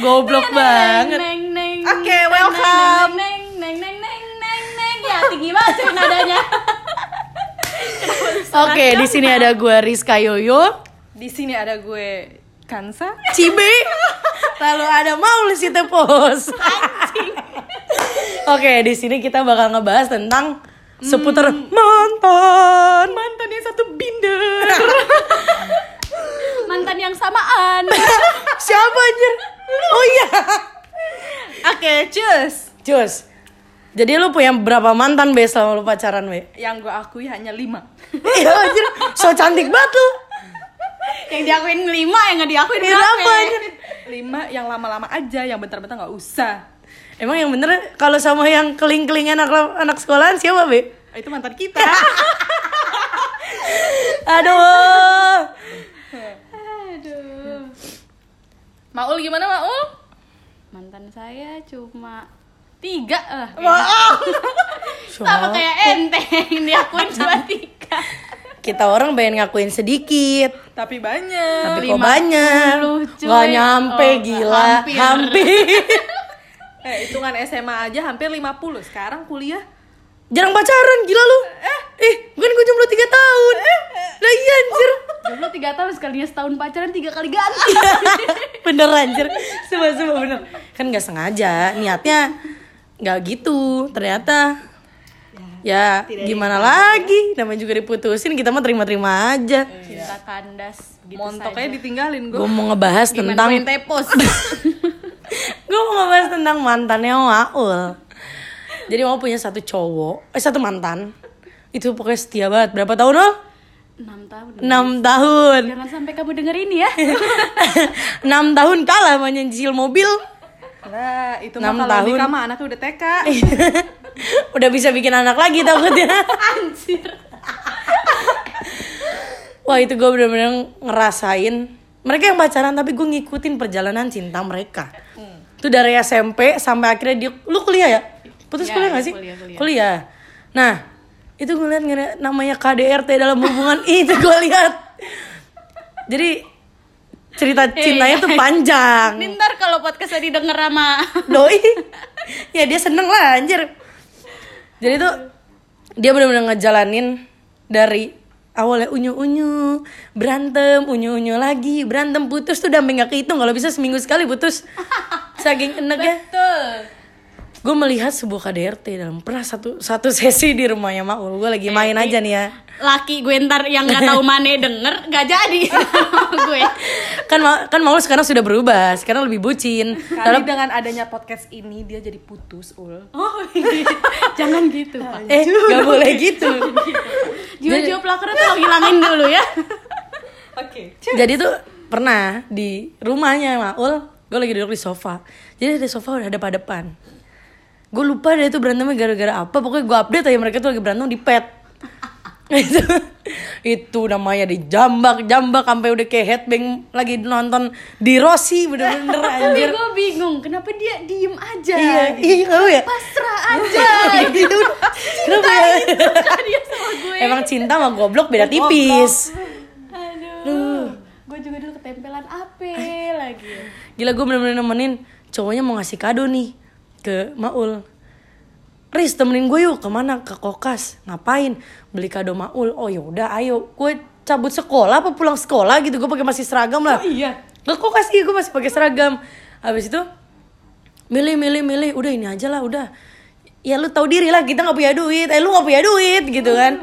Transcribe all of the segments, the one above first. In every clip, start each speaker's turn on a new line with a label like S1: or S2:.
S1: Goblok banget.
S2: Neng neng.
S3: Oke, welcome.
S2: Neng neng neng neng neng neng. Ya tinggi banget cuy nadanya.
S1: Oke, di sini ada gue Rizka Yoyo,
S3: Di sini ada gue Kansa.
S1: Cibe, lalu ada Maul si Tepos. Oke, di sini kita bakal ngebahas tentang seputar mantan.
S3: Mantan yang satu binder.
S2: Mantan yang samaan.
S1: Siapa anjir? Oh iya.
S3: Oke, cheers.
S1: Cus. Jadi lu punya berapa mantan be selama lu pacaran be?
S3: Yang gue akui hanya lima.
S1: Iya anjir, so cantik banget lu.
S2: yang diakuin lima yang nggak diakuin
S1: Berapa
S2: berapa?
S3: Lima yang lama-lama aja, yang bentar-bentar nggak usah.
S1: Emang yang bener kalau sama yang keling-keling anak anak sekolahan siapa be?
S3: Itu mantan kita.
S1: Aduh.
S3: Maul gimana Maul?
S2: Mantan saya cuma tiga lah.
S1: Maaf.
S2: Sama kayak enteng diakuin cuma tiga.
S1: Kita orang pengen ngakuin sedikit,
S3: Tapi banyak.
S1: tapi kok banyak. Gak nyampe
S2: Oh,
S1: gila,
S2: hampir.
S1: hampir.
S3: Eh, hitungan SMA aja hampir 50. Sekarang kuliah
S1: Jarang pacaran, gila lu. Eh, eh, bukan gue jomblo 3 tahun. Lah iya anjir.
S2: Jomblo tiga tahun sekalinya setahun pacaran tiga kali ganti.
S1: Bener anjir. Sumpah, sumpah bener. Kan gak sengaja, niatnya gak gitu. Ternyata ya gimana lagi namanya juga diputusin kita mah terima-terima aja
S2: Cinta kandas gitu
S3: montoknya
S2: saja.
S3: ditinggalin gue.
S1: gue mau ngebahas
S2: Gimana
S1: tentang
S2: main tepos?
S1: gue mau ngebahas tentang mantannya Maul jadi mau punya satu cowok eh satu mantan itu pokoknya setia banget berapa tahun lo
S2: 6 tahun.
S1: enam tahun
S2: Jangan sampai kamu denger ini ya.
S1: enam tahun kalah sama nyicil mobil
S3: Nah, itu
S1: Enam
S3: mah kalau
S1: tahun.
S3: nikah mah anaknya udah TK.
S1: udah bisa bikin anak lagi takutnya
S2: Anjir.
S1: wah itu gue bener-bener ngerasain mereka yang pacaran tapi gue ngikutin perjalanan cinta mereka itu dari SMP sampai akhirnya dia lu kuliah ya putus
S2: Ya,
S1: kuliah gak
S2: ya,
S1: sih
S2: kuliah, kuliah.
S1: nah itu gue liat ngeliat namanya KDRT dalam hubungan. Itu gue lihat jadi cerita cintanya tuh panjang.
S2: Ini ntar kalau podcastnya didengar sama
S1: doi. Ya dia seneng lah anjir. Jadi tuh dia benar-benar ngejalanin dari awalnya unyu unyu berantem unyu unyu lagi berantem putus tuh udah nggak kehitung. Kalau bisa seminggu sekali putus. Saking enaknya.
S2: Betul.
S1: Gue melihat sebuah KDRT dalam pernah satu satu sesi di rumahnya Maul gue lagi main aja nih ya
S2: Laki gue ntar yang nggak tahu mana denger nggak jadi gue.
S1: kan kan Maul sekarang sudah berubah sekarang lebih bucin
S3: Kali dengan adanya podcast ini dia jadi putus, Ul.
S2: Oh, iya. jangan gitu pak.
S1: eh nggak boleh gitu
S2: Jiwa-jiwa pelakarnya tuh hilangin dulu ya.
S3: Oke.
S1: Jadi tuh pernah di rumahnya Maul, gue lagi duduk di sofa. Jadi di sofa udah ada depan. Gue lupa deh itu berantemnya gara-gara apa. Pokoknya gue update aja mereka tuh lagi berantem di pet. itu itu namanya dijambak jambak sampai udah kayak headbang lagi nonton di Rossi bener-bener
S2: Tapi
S1: anjir
S2: gue bingung kenapa dia diem aja.
S1: iya iya tahu ya
S2: Pasrah aja.
S1: gitu kenapa ya
S2: Suka dia sama gue.
S1: emang cinta sama goblok beda tipis
S2: Aduh. Gue juga dulu ketempelan ape lagi.
S1: Gila gue bener-bener nemenin cowoknya mau ngasih kado nih ke Maul. Riz temenin gue yuk ke mana? Ke kokas. Ngapain? Beli kado Maul. Oh yaudah ayo. Gue cabut sekolah apa pulang sekolah gitu? Gue pakai masih seragam lah.
S2: Iya.
S1: ke kokas iya gue masih pakai seragam. Habis itu milih milih milih. Udah ini aja lah udah. Ya lu tahu diri lah kita nggak punya duit. Eh lu nggak punya duit gitu kan.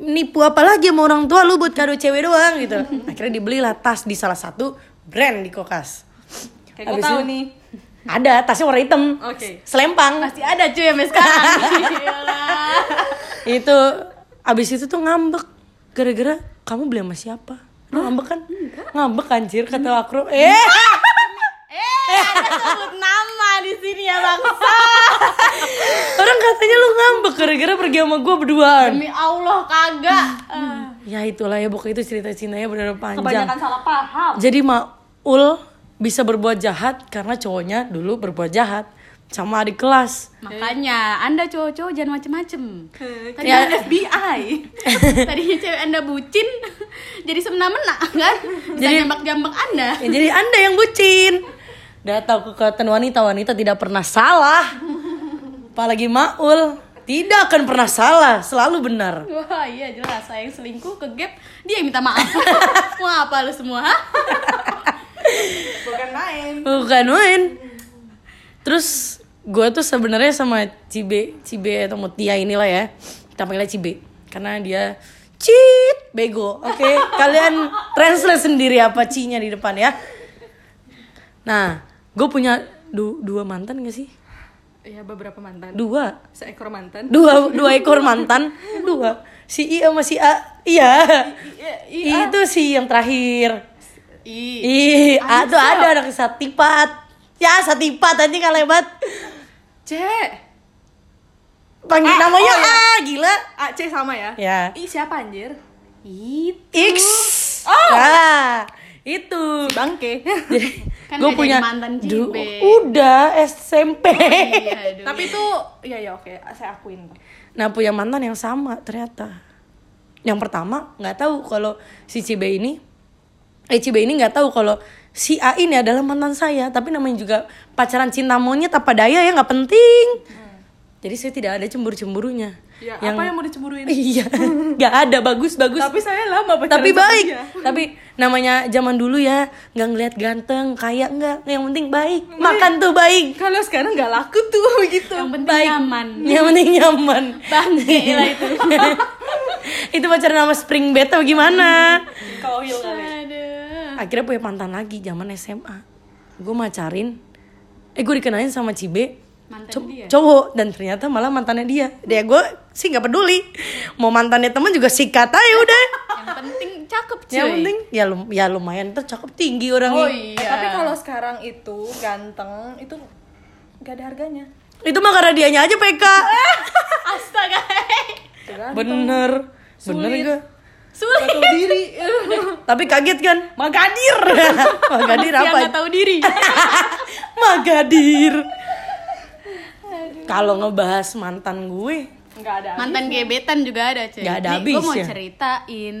S1: Nipu apa lagi sama orang tua lu buat kado cewek doang gitu. Akhirnya dibelilah tas di salah satu brand di kokas.
S3: Kayak gue tahu
S1: itu-
S3: nih.
S1: Ada tasnya warna hitam.
S3: Oke.
S1: selempang.
S2: Masih ada cuy sampai sekarang.
S1: Itu abis itu tuh ngambek. Gara-gara kamu beli sama siapa? Lu ngambek kan? Ngambek anjir kata akro. Eh.
S2: Eh, ada sebut nama di sini ya bangsa.
S1: orang katanya lu ngambek gara-gara pergi sama gue berduaan.
S2: Demi Allah kagak. Ah.
S1: ya itulah ya pokoknya itu cerita cintanya benar panjang.
S3: Kebanyakan salah paham.
S1: jadi Maul bisa berbuat jahat karena cowoknya dulu berbuat jahat sama adik kelas
S2: Makanya Anda cowok-cowok jangan macem-macem. Tadi
S1: Ya.
S2: FBI. Tadinya cewek Anda bucin, jadi semena-mena kan? Bisa
S1: Jadi-
S2: jambak-jambak Anda.
S1: Ya, jadi anda yang bucin Udah tahu kekuatan wanita, wanita tidak pernah salah. Apalagi Maul, tidak akan pernah salah, selalu benar.
S2: Wah iya jelas saya yang selingkuh ke gap dia yang minta maaf. Mau apa lu semua?
S3: Bukan main.
S1: Bukan main. Terus gue tuh sebenarnya sama Cibe, Cibe atau Mutia inilah ya. Kita panggilnya Cibe karena dia cheat bego. Oke, kalian translate sendiri apa cinya di depan ya. Nah, gue punya du- dua mantan gak sih?
S3: Ya beberapa mantan.
S1: Dua.
S3: Seekor mantan.
S1: Dua dua ekor mantan. Dua. Si I sama si A. Iya.
S3: Iya,
S1: Itu sih yang terakhir.
S2: Ih.
S1: Ih, A tuh ada anak satipat. Ya, satipat anjing nggak lebat.
S3: C.
S1: Panggil
S3: A,
S1: namanya
S3: oh, iya.
S1: A, gila.
S3: A C sama ya?
S1: Ya.
S3: I siapa anjir?
S2: Itu.
S1: X.
S3: Oh.
S1: Nah, itu.
S3: Bangke.
S2: Kan
S1: gue punya
S2: mantan
S1: Du- udah SMP.
S2: Iya, aduh.
S3: Tapi itu ya ya oke, saya akuin.
S1: Nah, punya mantan yang sama ternyata. Yang pertama nggak tahu kalau si Cibe ini eh Cibe ini nggak tahu kalau si A ini adalah mantan saya, tapi namanya juga pacaran cinta monyet apa daya ya nggak penting. Jadi saya tidak ada cemburu-cemburunya.
S3: Ya, apa yang mau dicemburuin?
S1: Iya, nggak ada bagus-bagus.
S3: Tapi saya lama pacaran
S1: Tapi
S3: sama
S1: baik.
S3: dia.
S1: Tapi namanya zaman dulu ya, nggak ngeliat ganteng, kaya nggak. Yang penting baik. Makan tuh baik.
S3: Kalau sekarang nggak laku tuh gitu.
S2: Yang penting nyaman.
S1: Yang penting nyaman.
S2: Bangke lah itu.
S1: itu pacaran sama spring bed atau gimana?
S3: Kauhil kali.
S1: Akhirnya punya mantan lagi zaman SMA. Gue macarin. Eh gue dikenalin sama Cibe.
S2: Mantan
S1: Co-
S2: dia.
S1: cowok dan ternyata malah mantannya dia. Dia gue sih nggak peduli. Mau mantannya teman juga sikat aja udah.
S2: Yang penting cakep cuy.
S1: Yang penting ya lum ya lumayan tuh cakep tinggi orangnya.
S2: Oh
S3: Eh,
S2: iya.
S3: Tapi kalau sekarang itu ganteng itu gak ada harganya.
S1: Itu mah karena dianya aja PK.
S2: Astaga.
S3: Ganteng.
S1: Bener. Bener
S3: Sulit.
S1: gak?
S2: Sulit.
S3: Gak tahu diri.
S1: Tapi kaget kan? Magadir. Magadir
S2: Yang
S1: apa?
S2: nggak tahu diri.
S1: Magadir. Kalau ngebahas mantan gue,
S3: Gak ada.
S2: Mantan gebetan juga ada cuy.
S1: Nggak ada
S2: Nih, Gue mau
S1: habisnya.
S2: ceritain.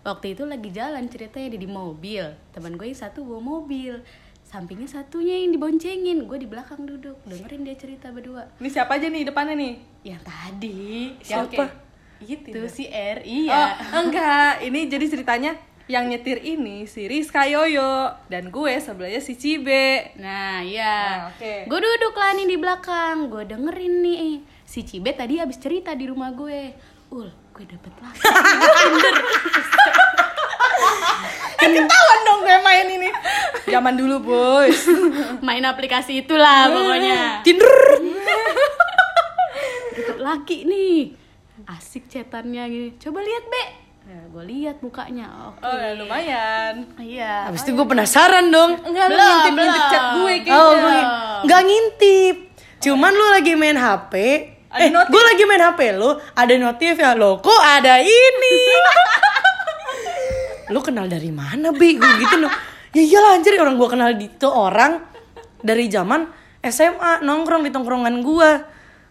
S2: Waktu itu lagi jalan ceritanya di mobil. Teman gue yang satu bawa mobil. Sampingnya satunya yang diboncengin. Gue di belakang duduk. Dengerin dia cerita berdua.
S3: Ini siapa aja nih depannya nih?
S2: Yang tadi.
S1: Siapa?
S2: Yang
S3: Gitu.
S2: Itu si R.
S3: Oh,
S2: Iya.
S3: enggak. Ini jadi ceritanya yang nyetir ini si Rizka Yoyo dan gue sebelahnya si Cibe.
S2: Nah, iya.
S3: Nah, oke.
S2: Gue duduk lah nih di belakang. Gue dengerin nih. Si Cibe tadi abis cerita di rumah gue. Ul, gue dapet laki.
S3: Kan ketahuan dong gue main ini. Zaman dulu, Bos.
S2: Main aplikasi itulah pokoknya.
S1: Tinder.
S2: dapet laki nih asik cetannya gini coba lihat be ya, gue lihat mukanya oke
S3: Oh, ya, lumayan.
S2: iya
S1: Habis itu gue penasaran dong.
S3: Enggak lu
S2: Belum,
S3: ngintip-ngintip
S2: belum.
S3: chat gue kayaknya.
S1: Oh, gue nggak ngintip. Cuman lu lagi main HP.
S3: Ada
S1: eh, gue lagi main HP lu, ada notif ya lo. Kok ada ini? lu kenal dari mana, Bi? Gue gitu loh. Ya iyalah anjir orang gue kenal itu orang dari zaman SMA nongkrong di tongkrongan gue.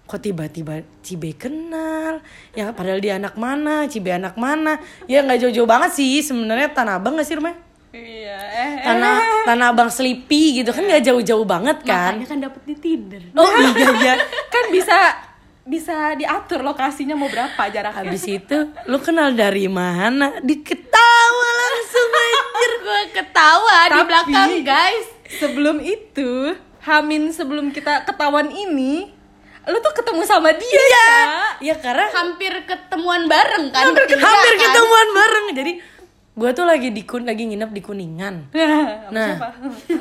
S1: Kok tiba-tiba Cibe kenal? Ya padahal dia anak mana, Cibe anak mana? Ya nggak jauh-jauh banget sih sebenarnya Tanah Abang gak sih rumahnya?
S3: Iya, eh. eh.
S1: Tanah Tanah Abang Sleepy gitu kan nggak jauh-jauh banget kan?
S2: makanya kan dapet di Tinder
S1: Oh iya iya.
S3: kan bisa bisa diatur lokasinya mau berapa jaraknya.
S1: Habis itu lu kenal dari mana? Diketawa langsung anjir.
S2: gue ketawa di
S3: Tapi-
S2: belakang guys
S3: Sebelum itu, Hamin sebelum kita ketahuan ini, lu tuh ketemu sama dia,
S1: Iya.
S3: Kak.
S1: Ya karena
S2: hampir ketemuan bareng kan
S1: hampir,
S2: bertiga
S1: hampir
S2: kan?
S1: ketemuan bareng. Jadi gua tuh lagi di kun lagi nginep di Kuningan.
S3: Nah,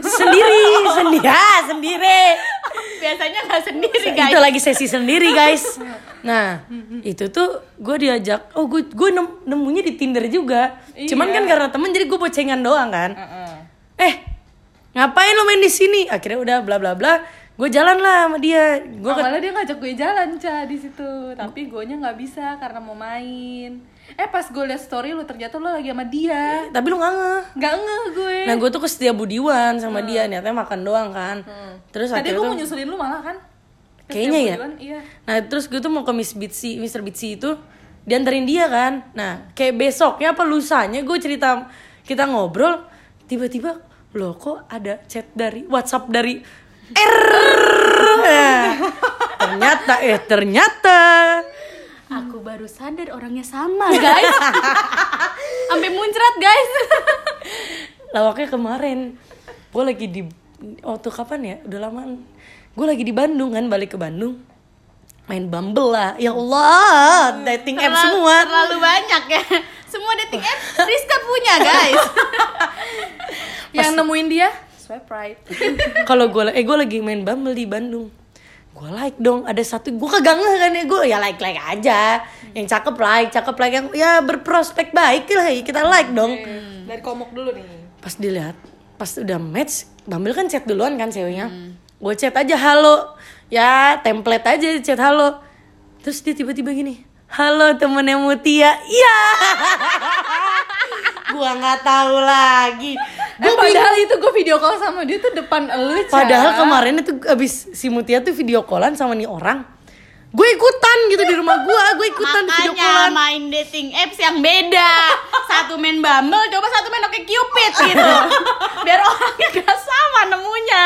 S1: sendiri, sendiri, ah, sendiri.
S2: biasanya nggak sendiri guys
S1: Itu lagi sesi sendiri, guys. Nah, itu tuh gue diajak, oh gue gue nem- nemunya di Tinder juga. Cuman
S3: Iya.
S1: kan karena temen jadi gue bocengan doang kan.
S3: Heeh.
S1: eh ngapain lo main di sini akhirnya udah bla bla bla gue jalan lah sama dia. Gue
S3: Oh, malah dia ngajak gue jalan ca di situ. Tapi gue nya nggak bisa karena mau main. Eh pas gue liat story lu ternyata lu lagi sama dia.
S1: Tapi lu nggak ngeh.
S3: Nggak ngeh gue.
S1: Nah gue tuh kesetia budiwan sama dia. Niatnya makan doang kan. Terus
S3: tadi gue
S1: tuh
S3: mau nyusulin lu malah kan?
S1: Kayaknya ya.
S3: Budiwan, iya.
S1: Nah terus gue tuh mau ke Miss Bitsy Mr. Bitsy itu dianterin dia kan. Nah kayak besoknya apa lusanya gue cerita kita ngobrol tiba-tiba loh kok ada chat dari WhatsApp dari R Nah, ternyata eh ternyata
S2: Aku baru sadar orangnya sama, guys. Sampai muncrat, guys.
S1: lawaknya kemarin gue lagi di waktu kapan ya udah lama gue lagi di Bandung kan balik ke Bandung main Bumble lah ya Allah dating app
S2: Terlalu-
S1: semua
S2: Terlalu banyak ya. Semua dating app Rizka punya, guys.
S3: Yang nemuin dia swipe right.
S1: kalau gue eh gue lagi main Bumble di Bandung. Gue like dong ada satu gue kagak ngeh kan ya gue ya like like aja. Yang cakep like cakep like yang ya berprospek baik lah ya, kita like dong.
S3: Dari komuk dulu nih.
S1: pas dilihat pas udah match Bumble kan chat duluan kan ceweknya. Gue chat aja halo. Ya template aja chat halo. Terus dia tiba-tiba gini halo temennya Mutia. Iya. Gua nggak tahu lagi
S3: Eh, padahal itu gue video call sama dia tuh depan elu,
S1: padahal kemarin itu abis si Mutia tuh video callan sama nih orang gue ikutan gitu di rumah gua gue ikutan video
S2: Makanya
S1: callan
S2: main dating apps yang beda. Satu main Bumble, coba satu main Oke Cupid gitu. Biar orangnya gak sama nemunya.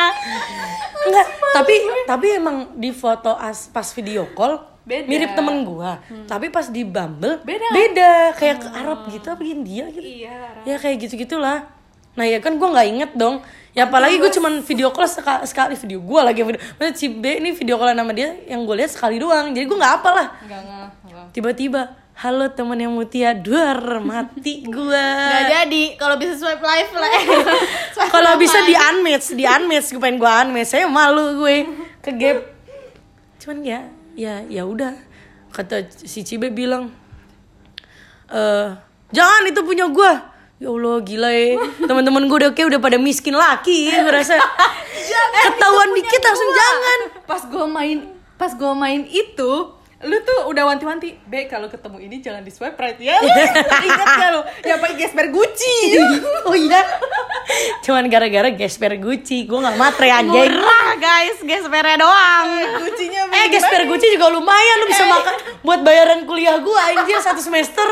S1: Enggak, tapi tapi emang di foto as pas video call
S3: Beda.
S1: mirip temen gua. Tapi pas di Bumble
S3: Beda.
S1: beda kayak ke Arab gitu apa India gitu.
S3: Iya.
S1: Ya kayak gitu-gitulah. Nah, ya kan gua nggak inget dong. Ya apalagi gue cuman video call seka- sekali video gua lagi video. Maksudnya si B ini video call sama dia yang gue lihat sekali doang. Jadi gua nggak apa lah.
S3: Enggak enggak. enggak.
S1: Tiba-tiba Halo temen yang Mutia, duar mati gua.
S2: Gak jadi kalau bisa swipe live lah.
S1: Kalau bisa di unmatch, di unmatch gue pengen gue unmatch. Saya malu gue ke gap. Cuman ya, ya ya udah. Kata si Cibe bilang, eh jangan itu punya gue. Ya Allah gila ya. Teman-teman gue udah kayak udah pada miskin laki ya, Gue rasa Ketahuan dikit langsung jangan.
S3: Pas gue main pas gue main itu lu tuh udah wanti-wanti Be kalau ketemu ini jangan di swipe right. Ya Lu ingat gak lu? Yang pakai gesper Gucci.
S1: Oh iya. Cuman gara-gara gesper Gucci Gue gak matre anjing.
S2: Murah guys, gespernya doang.
S3: Guccinya
S1: Eh gesper Gucci juga lumayan Lu bisa makan Buat bayaran kuliah gue anjir satu semester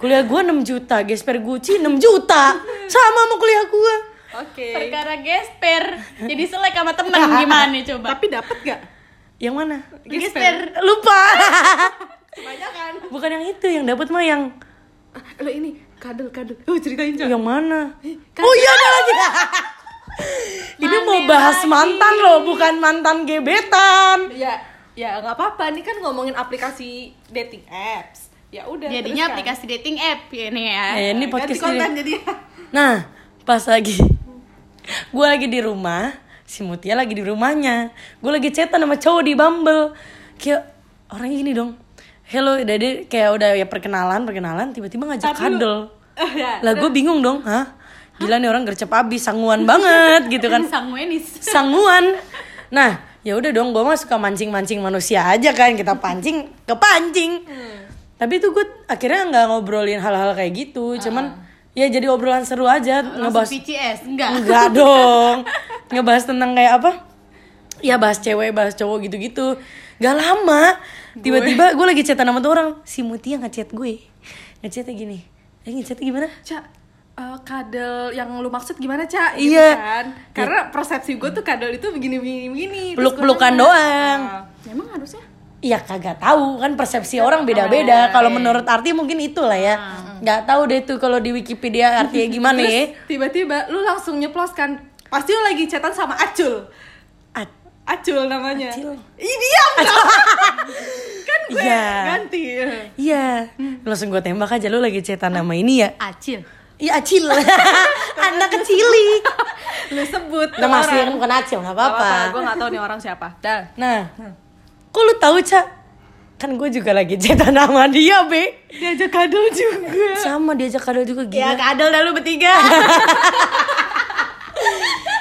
S1: Kuliah gue 6 juta Gesper Gucci 6 juta. Sama sama kuliah gue
S3: oke.
S2: Perkara gesper. Jadi selek sama temen gimana coba?
S3: tapi dapat gak?
S1: Yang mana?
S2: Gesper.
S1: Lupa.
S3: Banyak kan
S1: Bukan yang itu Yang dapat mah yang
S3: lo ini kadel kadel. Oh ceritain Ca.
S1: Yang mana?
S3: kan-
S1: Oh iya ada lagi. Ini mau bahas mantan loh Bukan mantan gebetan.
S3: Ya ya nggak apa-apa. Ini kan ngomongin aplikasi dating apps ya udah
S2: Jadinya
S3: teruskan.
S2: aplikasi dating app ya ini ya.
S1: Eh, Ini podcast
S3: konten
S1: ini
S3: jadi
S1: Nah pas lagi Gue lagi di rumah Si Mutia lagi di rumahnya Gue lagi chatan sama cowok di Bumble Kayak orangnya gini dong Hello, jadi kayak udah ya perkenalan, perkenalan, tiba-tiba ngajak
S3: Tapi
S1: kadel.
S3: Ya.
S1: Lah gue bingung dong, hah? Gila nih orang gercep abis, sanguan banget gitu kan.
S2: Sangwenis.
S1: Sanguan. Nah, ya udah dong, gue mah suka mancing-mancing manusia aja kan, kita pancing, kepancing. Tapi itu gue akhirnya nggak ngobrolin hal-hal kayak gitu, cuman ya jadi obrolan seru aja,
S2: Langsung
S1: ngebahas
S2: VCS, enggak.
S1: Enggak dong. Ngebahas tentang kayak apa? Ya bahas cewek, bahas cowok gitu-gitu. Gak lama. Tiba-tiba gue lagi chatan sama tuh orang. Si Mutia ngechat gue. Ngechatnya gini. Eh ngechatnya gimana?
S3: Cak, eh, kadel yang lu maksud gimana, Cak?
S1: Iya.
S3: kan? Karena persepsi gue tuh kadel itu begini-begini begini.
S1: Peluk-pelukan
S3: gua nanya,
S1: doang.
S3: ah,
S2: Emang harusnya?
S1: Iya kagak tahu kan persepsi orang beda-beda. Kalau menurut arti mungkin itulah ya. Nggak tahu deh tuh kalau di Wikipedia artinya gimana ya.
S3: Tiba-tiba lu langsung nyeplos kan. Pasti lu lagi chatan sama Acul.
S1: A-
S3: Acul namanya.
S1: Acil.
S3: Ih, diam kan gue
S1: Iya.
S3: ganti.
S1: Iya. Langsung gue tembak aja lu lagi chatan sama ini ya.
S2: Acil.
S1: Iya Acil. Anak kecilik.
S3: Lu sebut
S1: Nama aslinya kan bukan Acil, nggak apa-apa.
S3: Gue gak tahu nih orang siapa. Dah.
S1: Nah, kok lu tahu Cak? Kan gue juga lagi chatan sama dia, Be.
S3: Diajak kadel juga.
S1: Sama diajak kadal juga
S2: Ya
S1: gila.
S2: kadal dah lu bertiga.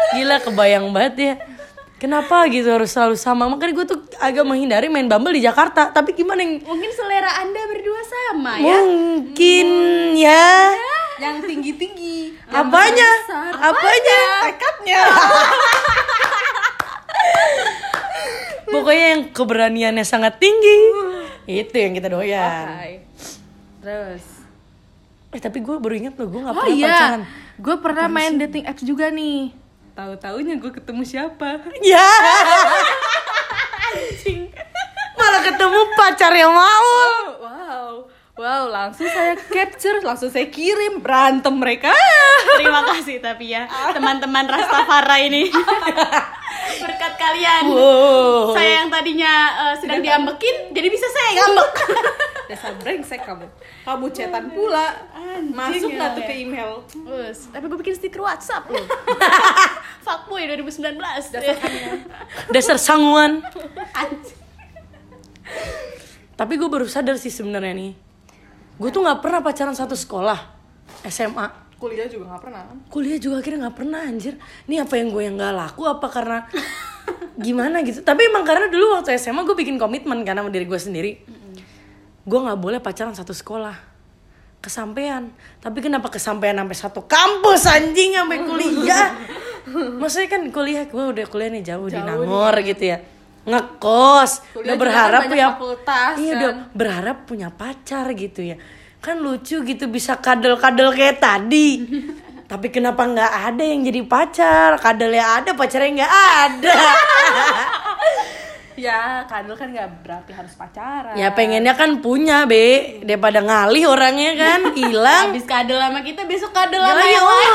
S1: Gila kebayang banget ya. Kenapa gitu harus selalu sama? Makanya gue tuh agak menghindari main Bumble di Jakarta. Tapi gimana yang
S2: Mungkin selera anda berdua sama ya.
S1: mungkin ya?
S3: Yang tinggi-tinggi.
S1: Apanya? Apanya?
S3: Tekadnya.
S1: Pokoknya yang keberaniannya sangat tinggi. Itu yang kita doyan.
S3: Hai. Terus.
S1: Eh tapi gue baru ingat loh, gue gak
S3: Oh
S1: pernah
S3: iya.
S1: pacaran.
S3: gue pernah main dating apps juga nih tahu taunya gue ketemu siapa
S1: Ya. Malah ketemu pacar yang mau.
S3: wow wow langsung saya capture langsung saya kirim berantem mereka
S2: Terima kasih tapi ya teman-teman Rastafara ini. Berkat kalian.
S1: Wow.
S2: Saya yang tadinya eh, sedang diambekin jadi bisa saya ngambek.
S3: dasar brengsek kamu kamu cetan pula masuk
S2: ya,
S3: tuh
S2: ya.
S3: ke email
S2: Us, tapi gue bikin stiker WhatsApp loh. Fuckboy 2019.
S1: Dasar sanguan.
S2: Anjing.
S1: Tapi gue baru sadar sih sebenarnya nih. Gue tuh nggak pernah pacaran satu sekolah. SMA.
S3: kuliah juga nggak pernah kan
S1: Kuliah juga akhirnya nggak pernah anjir. Ini apa yang gue yang nggak laku apa karena gimana gitu. Tapi emang karena dulu waktu SMA gue bikin komitmen karena sama diri gue sendiri. Gue nggak boleh pacaran satu sekolah. Kesampean. Tapi kenapa kesampean sampai satu kampus anjing sampai kuliah? Maksudnya kan kuliah gue udah kuliah nih jauh, di Nangor gitu ya. Ngekos,
S3: Kuliah
S1: udah berharap
S3: kan banyak
S1: punya
S3: fakultas,
S1: Iya,
S3: kan.
S1: udah berharap punya pacar gitu ya. Kan lucu gitu bisa kadel-kadel kayak tadi. Tapi kenapa nggak ada yang jadi pacar? Kadelnya ada, pacarnya nggak ada.
S3: ya kadel kan nggak berarti harus pacaran
S1: ya pengennya kan punya, Be. Daripada ngalih orangnya kan, hilang.
S2: Habis kadel sama kita besok kadel sama yang lain.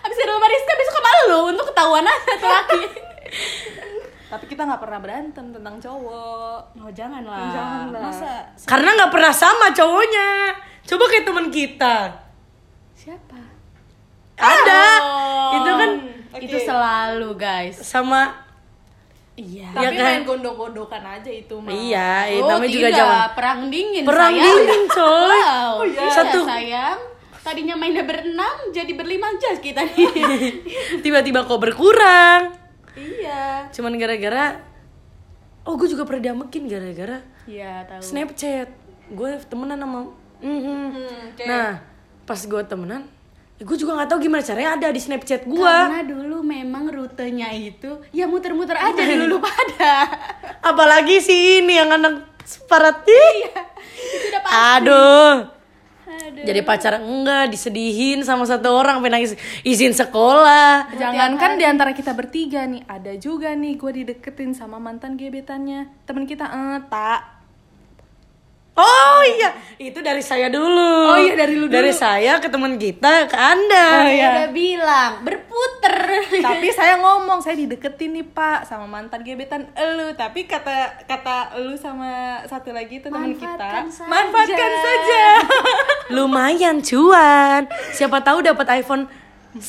S2: Habis kadel sama Rizka besok sama lu untuk ketahuan aja tuh laki.
S3: Tapi kita nggak pernah berantem tentang cowok
S2: Oh jangan lah.
S3: Jangan lah.
S2: Masa
S1: Karena nggak pernah sama cowoknya. Coba kayak teman kita.
S2: siapa?
S1: Ada.
S2: Oh,
S1: Itu kan
S2: itu selalu guys.
S1: sama
S2: Iya.
S3: tapi
S1: kan?
S3: main gondok-gondokan aja itu mah
S1: Iya, itu
S2: oh,
S1: namanya juga zaman
S2: perang dingin.
S1: Perang
S2: sayang.
S1: dingin, coy.
S2: Wow.
S1: Oh, iya.
S2: iya,
S1: Satu-
S2: sayang. Tadinya mainnya berenam jadi berlima jas kita nih.
S1: tiba-tiba kok berkurang.
S3: Iya
S1: Cuman gara-gara Oh, gue juga pernah diamekin gara-gara
S2: Iya, tahu.
S1: Snapchat. Gue temenan sama Mhm.
S3: oke.
S1: Nah, pas gue temenan, gue juga nggak tahu gimana caranya ada di Snapchat gue.
S2: Karena dulu memang rutenya itu ya muter-muter aja di lulu pada.
S1: Apalagi si ini yang anak separatik.
S2: itu udah pasti.
S1: Aduh.
S2: Aduh.
S1: Jadi pacar enggak disedihin sama satu orang sampai nangis izin sekolah.
S3: Jangankan di antara kita bertiga nih, ada juga nih gue dideketin sama mantan gebetannya temen kita eh tak
S1: Oh iya, itu dari saya dulu.
S3: Oh iya, dari lu
S1: Dari
S3: dulu.
S1: saya ke teman kita ke Anda.
S3: Oh, iya.
S2: Saya udah bilang berputer.
S3: tapi saya ngomong saya dideketin nih pak sama mantan gebetan elu tapi kata kata elu sama satu lagi itu teman kita
S2: Manfaatkan saja.
S3: manfaatkan saja
S1: Lumayan cuan. Siapa tahu dapat iPhone 11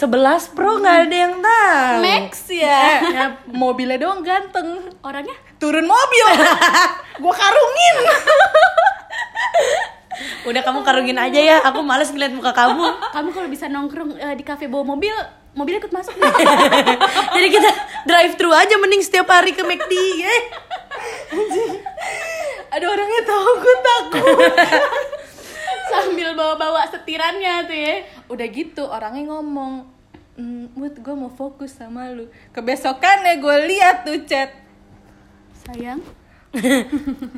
S1: Pro nggak ada yang tahu.
S2: Max ya.
S3: ya, mobilnya doang ganteng
S2: Orangnya
S3: turun mobil gua karungin
S1: Udah kamu karungin aja ya. Aku males ngeliat muka kamu.
S2: kamu kalau bisa nongkrong eh, di kafe bawa mobil, mobil ikut masuk.
S1: Jadi kita drive thru aja mending setiap hari ke McD. Eh.
S3: ada orangnya tahu gue takut
S2: Sambil bawa-bawa setirannya tuh ya.
S3: udah gitu orangnya ngomong "Hmm, Mut gue mau fokus sama lu kebesokannya gue lihat tuh chat
S2: Sayang.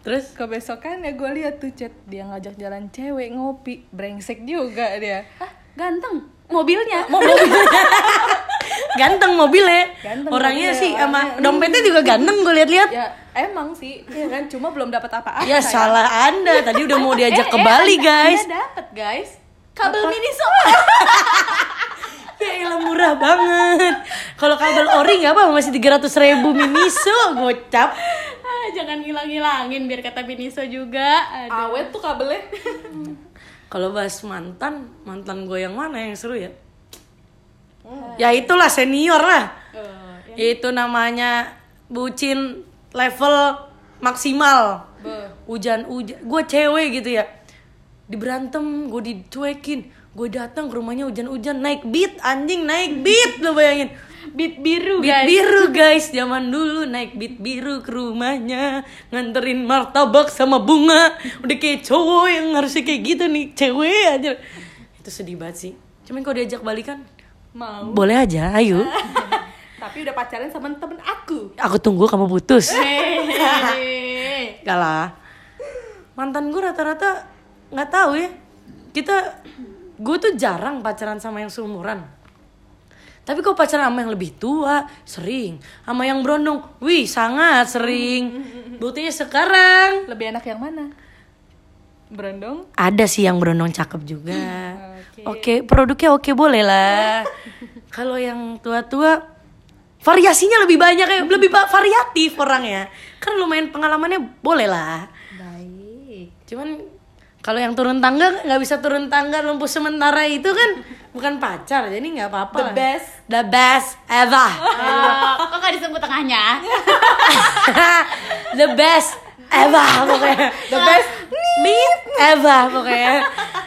S1: Terus
S3: kebesokannya gue lihat tuh chat dia ngajak jalan cewek ngopi brengsek juga dia
S2: Ah, ganteng. Mobilnya.
S1: ganteng mobilnya.
S3: Ganteng
S1: orangnya
S3: mobilnya,
S1: sih sama
S3: orangnya.
S1: dompetnya juga ganteng gue lihat-lihat.
S3: ya emang sih ya kan cuma belum dapat apa-apa
S1: Ya
S3: sayang.
S1: salah Anda. Tadi udah mau diajak
S2: Eh,
S1: ke
S2: eh,
S1: Bali,
S2: Anda-
S1: guys.
S2: Anda dapet guys. Kabel mini
S1: Ya elah murah banget. Kalau kabel ori nggak apa masih 300 ribu miniso gocap.
S2: Ah, jangan ngilang-ngilangin biar kata Biniso juga. Aduh.
S3: awet tuh kabelnya
S1: Kalau bahas mantan, mantan gue yang mana yang seru ya? Ya itulah senior lah.
S2: Eh,
S1: Itu namanya bucin level maksimal. Hujan-hujan, gue cewek gitu ya. Diberantem, gue dicuekin. Gue datang ke rumahnya hujan-hujan naik beat anjing naik beat lo bayangin.
S2: Beat biru
S1: Beat
S2: guys.
S1: biru guys, zaman dulu naik beat biru ke rumahnya nganterin martabak sama bunga. Udah kayak cowok yang harusnya kayak gitu nih, cewek aja. Itu sedih banget sih. Cuman kalau diajak balikan,
S3: mau
S1: boleh aja, ayo.
S3: tapi udah pacaran sama temen aku
S1: Aku tunggu kamu putus. Gak lah. Mantan gue rata-rata nggak tahu ya. Kita gue tuh jarang pacaran sama yang seumuran. Tapi kok pacaran sama yang lebih tua, sering. Sama yang berondong, wih sangat sering. Buktinya sekarang.
S3: Lebih enak yang mana? Berondong?
S1: Ada sih yang berondong cakep juga. Oke, produknya oke boleh lah. Kalau yang tua-tua variasinya lebih banyak ya, lebih variatif orangnya. Kan lumayan pengalamannya boleh lah.
S3: Baik.
S1: Cuman kalau yang turun tangga nggak bisa turun tangga lumpuh sementara itu kan bukan pacar, jadi nggak apa-apa.
S3: The
S1: lah.
S3: best.
S1: the best ever,
S2: Ah, kok gak disebut tengahnya?
S1: the best ever pokoknya.
S3: The best.
S1: Meet ever pokoknya.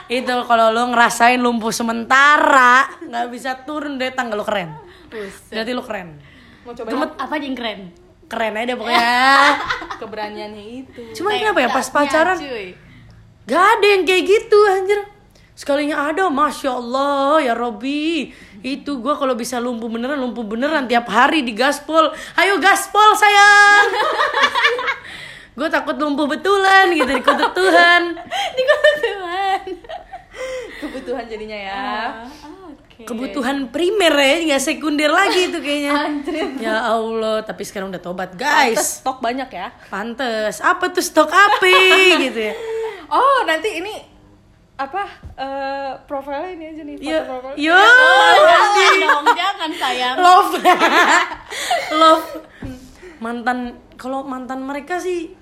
S1: Itu kalau lo ngerasain lumpuh sementara nggak bisa turun dari tangga lo keren. Berarti lo keren.
S3: Mau coba
S1: Gemet
S2: Apa yang keren?
S1: keren aja deh pokoknya.
S3: keberaniannya itu.
S1: Cuma kenapa ya pas pacaran
S2: cuy.
S1: Gak ada yang kayak gitu anjir Sekalinya ada Masya Allah ya Robi Itu gua kalau bisa lumpuh beneran Lumpuh beneran tiap hari di gaspol Ayo gaspol sayang Gue takut lumpuh betulan gitu Dikutuk Tuhan
S2: Di kebetulan.
S3: Kebutuhan jadinya ya.
S2: Oke.
S1: Kebutuhan primer ya Gak sekunder lagi itu kayaknya. Ya Allah Tapi sekarang udah tobat
S3: Guys,
S1: guys
S3: stok banyak ya.
S1: Pantes. Apa tuh stok api? Gitu ya.
S3: Oh, nanti ini apa eh profilnya ini aja nih
S1: Yo,
S3: profil.
S1: yo,
S2: Jangan dong, jangan sayang.
S1: love. Love. Mantan kalau mantan mereka sih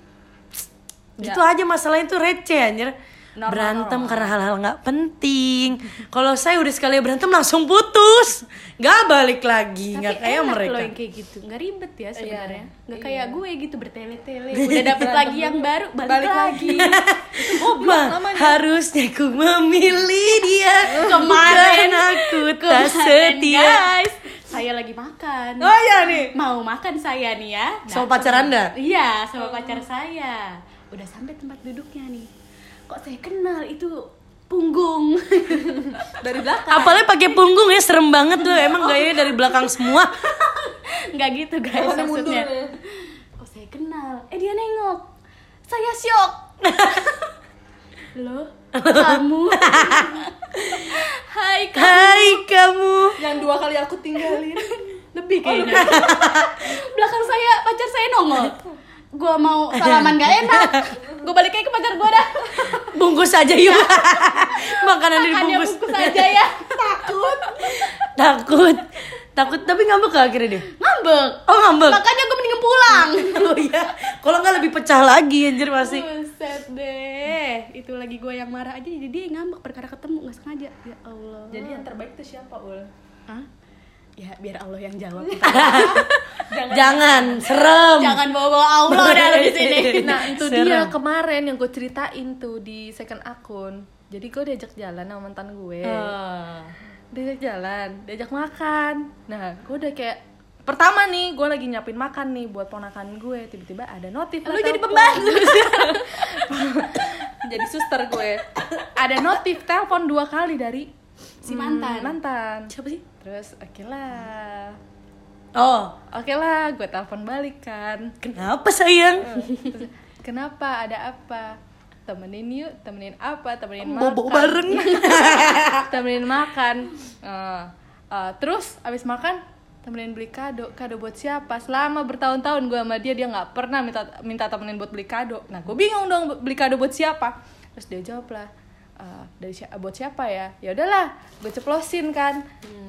S1: gitu aja masalahnya tuh receh anjir
S3: Normal,
S1: berantem karena hal-hal nggak penting kalau saya udah sekali berantem langsung putus nggak balik lagi nggak kayak
S2: enak
S1: mereka
S2: loh yang kayak gitu, nggak ribet ya sebenarnya.
S3: Iya.
S2: Nggak kayak gue gitu bertele-tele, udah dapet lagi yang baru, balik,
S3: Balik
S2: lagi.
S1: Ma, harusnya ku memilih dia
S2: Kemarin,
S1: aku tak
S2: Kemarin,
S1: setia
S2: guys, saya lagi makan.
S3: Oh iya nih.
S2: Mau makan saya nih ya.
S1: sama pacar anda
S2: Iya, sama pacar saya. Udah sampai tempat duduknya nih. Kok saya kenal itu punggung.
S3: Dari belakang.
S1: apalagi pakai punggung ya serem banget loh emang gayanya dari belakang semua
S2: Nggak gitu guys
S3: mundur
S2: maksudnya.
S3: ya.
S2: Kok saya kenal? Eh dia nengok. Saya syok. Loh, kamu? Hai kamu.
S1: Hai kamu
S3: Yang dua kali aku tinggalin.
S2: Lebih kayaknya. Belakang saya pacar saya nongol. Gua mau salaman gak enak. Gue balik lagi ke pacar gue dah.
S1: bungkus aja yuk makanan
S2: Makannya
S1: dibungkus
S2: bungkus aja ya. Takut.
S1: takut takut tapi ngambek gak akhirnya dia
S2: Ngambek.
S1: oh ngambek
S2: Makanya gue mendingan pulang.
S1: oh iya kalau nggak lebih pecah lagi anjir masih
S2: Buset deh. Itu lagi gue yang marah aja jadi dia ngambek perkara ketemu nggak sengaja. Ya Allah.
S3: Jadi yang terbaik tuh siapa, Ul?
S2: Hah? Ya biar Allah yang jawab.
S1: jangan, serem
S2: Jangan bawa-bawa Allah dah di sini.
S3: Nah, itu
S1: Serem.
S3: dia kemarin yang gue ceritain tuh di second akun. Jadi gue diajak jalan sama mantan gue.
S1: Ah.
S3: diajak jalan, diajak makan. Nah, gue udah kayak pertama nih, gue lagi nyiapin makan nih buat ponakan gue. Tiba-tiba ada notif.
S2: Lu jadi pembantu.
S3: jadi suster gue. Ada notif telepon dua kali dari
S2: Si
S3: hmm,
S2: mantan.
S3: mantan.
S1: siapa sih
S3: Terus oke lah.
S1: oh
S3: Oke lah, gue telepon balik kan.
S1: kenapa sayang
S3: Terus, Kenapa? Ada apa? Temenin yuk, temenin apa? Temenin
S1: bobo
S3: makan.
S1: bareng
S3: temenin makan. Eh, eh, terus abis makan temenin beli kado. Kado buat siapa? Selama bertahun-tahun gue sama dia dia nggak pernah minta minta temenin buat beli kado. Nah gue bingung dong beli kado buat siapa? Terus dia jawab lah. "Eh, dari si- buat siapa ya? Ya udahlah, gue ceplosin kan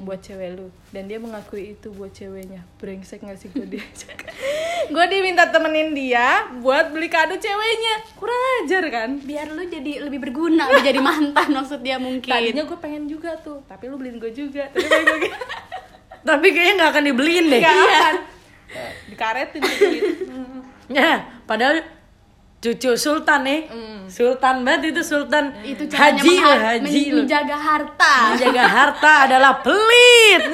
S3: buat cewek lu. Dan dia mengakui itu buat ceweknya. Brengsek gak sih gue diajak? gue diminta temenin dia buat beli kado ceweknya. Kurang ajar kan?
S2: Biar lu jadi lebih berguna, udah jadi mantan maksud dia mungkin.
S3: Tadinya gue pengen juga tuh, tapi lu beliin gue juga. Tapi gue
S1: tapi kayaknya nggak akan dibeliin deh
S3: gak akan. Dikaretin duit.
S1: ya padahal cucu sultan nih sultan banget itu sultan.
S2: Itu caranya
S1: haji loh haji
S2: men- menjaga harta.
S1: menjaga harta adalah pelit.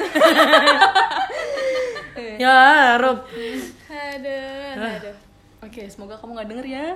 S1: Ya Rob.
S3: Aduh, aduh. Oke, semoga kamu gak denger ya.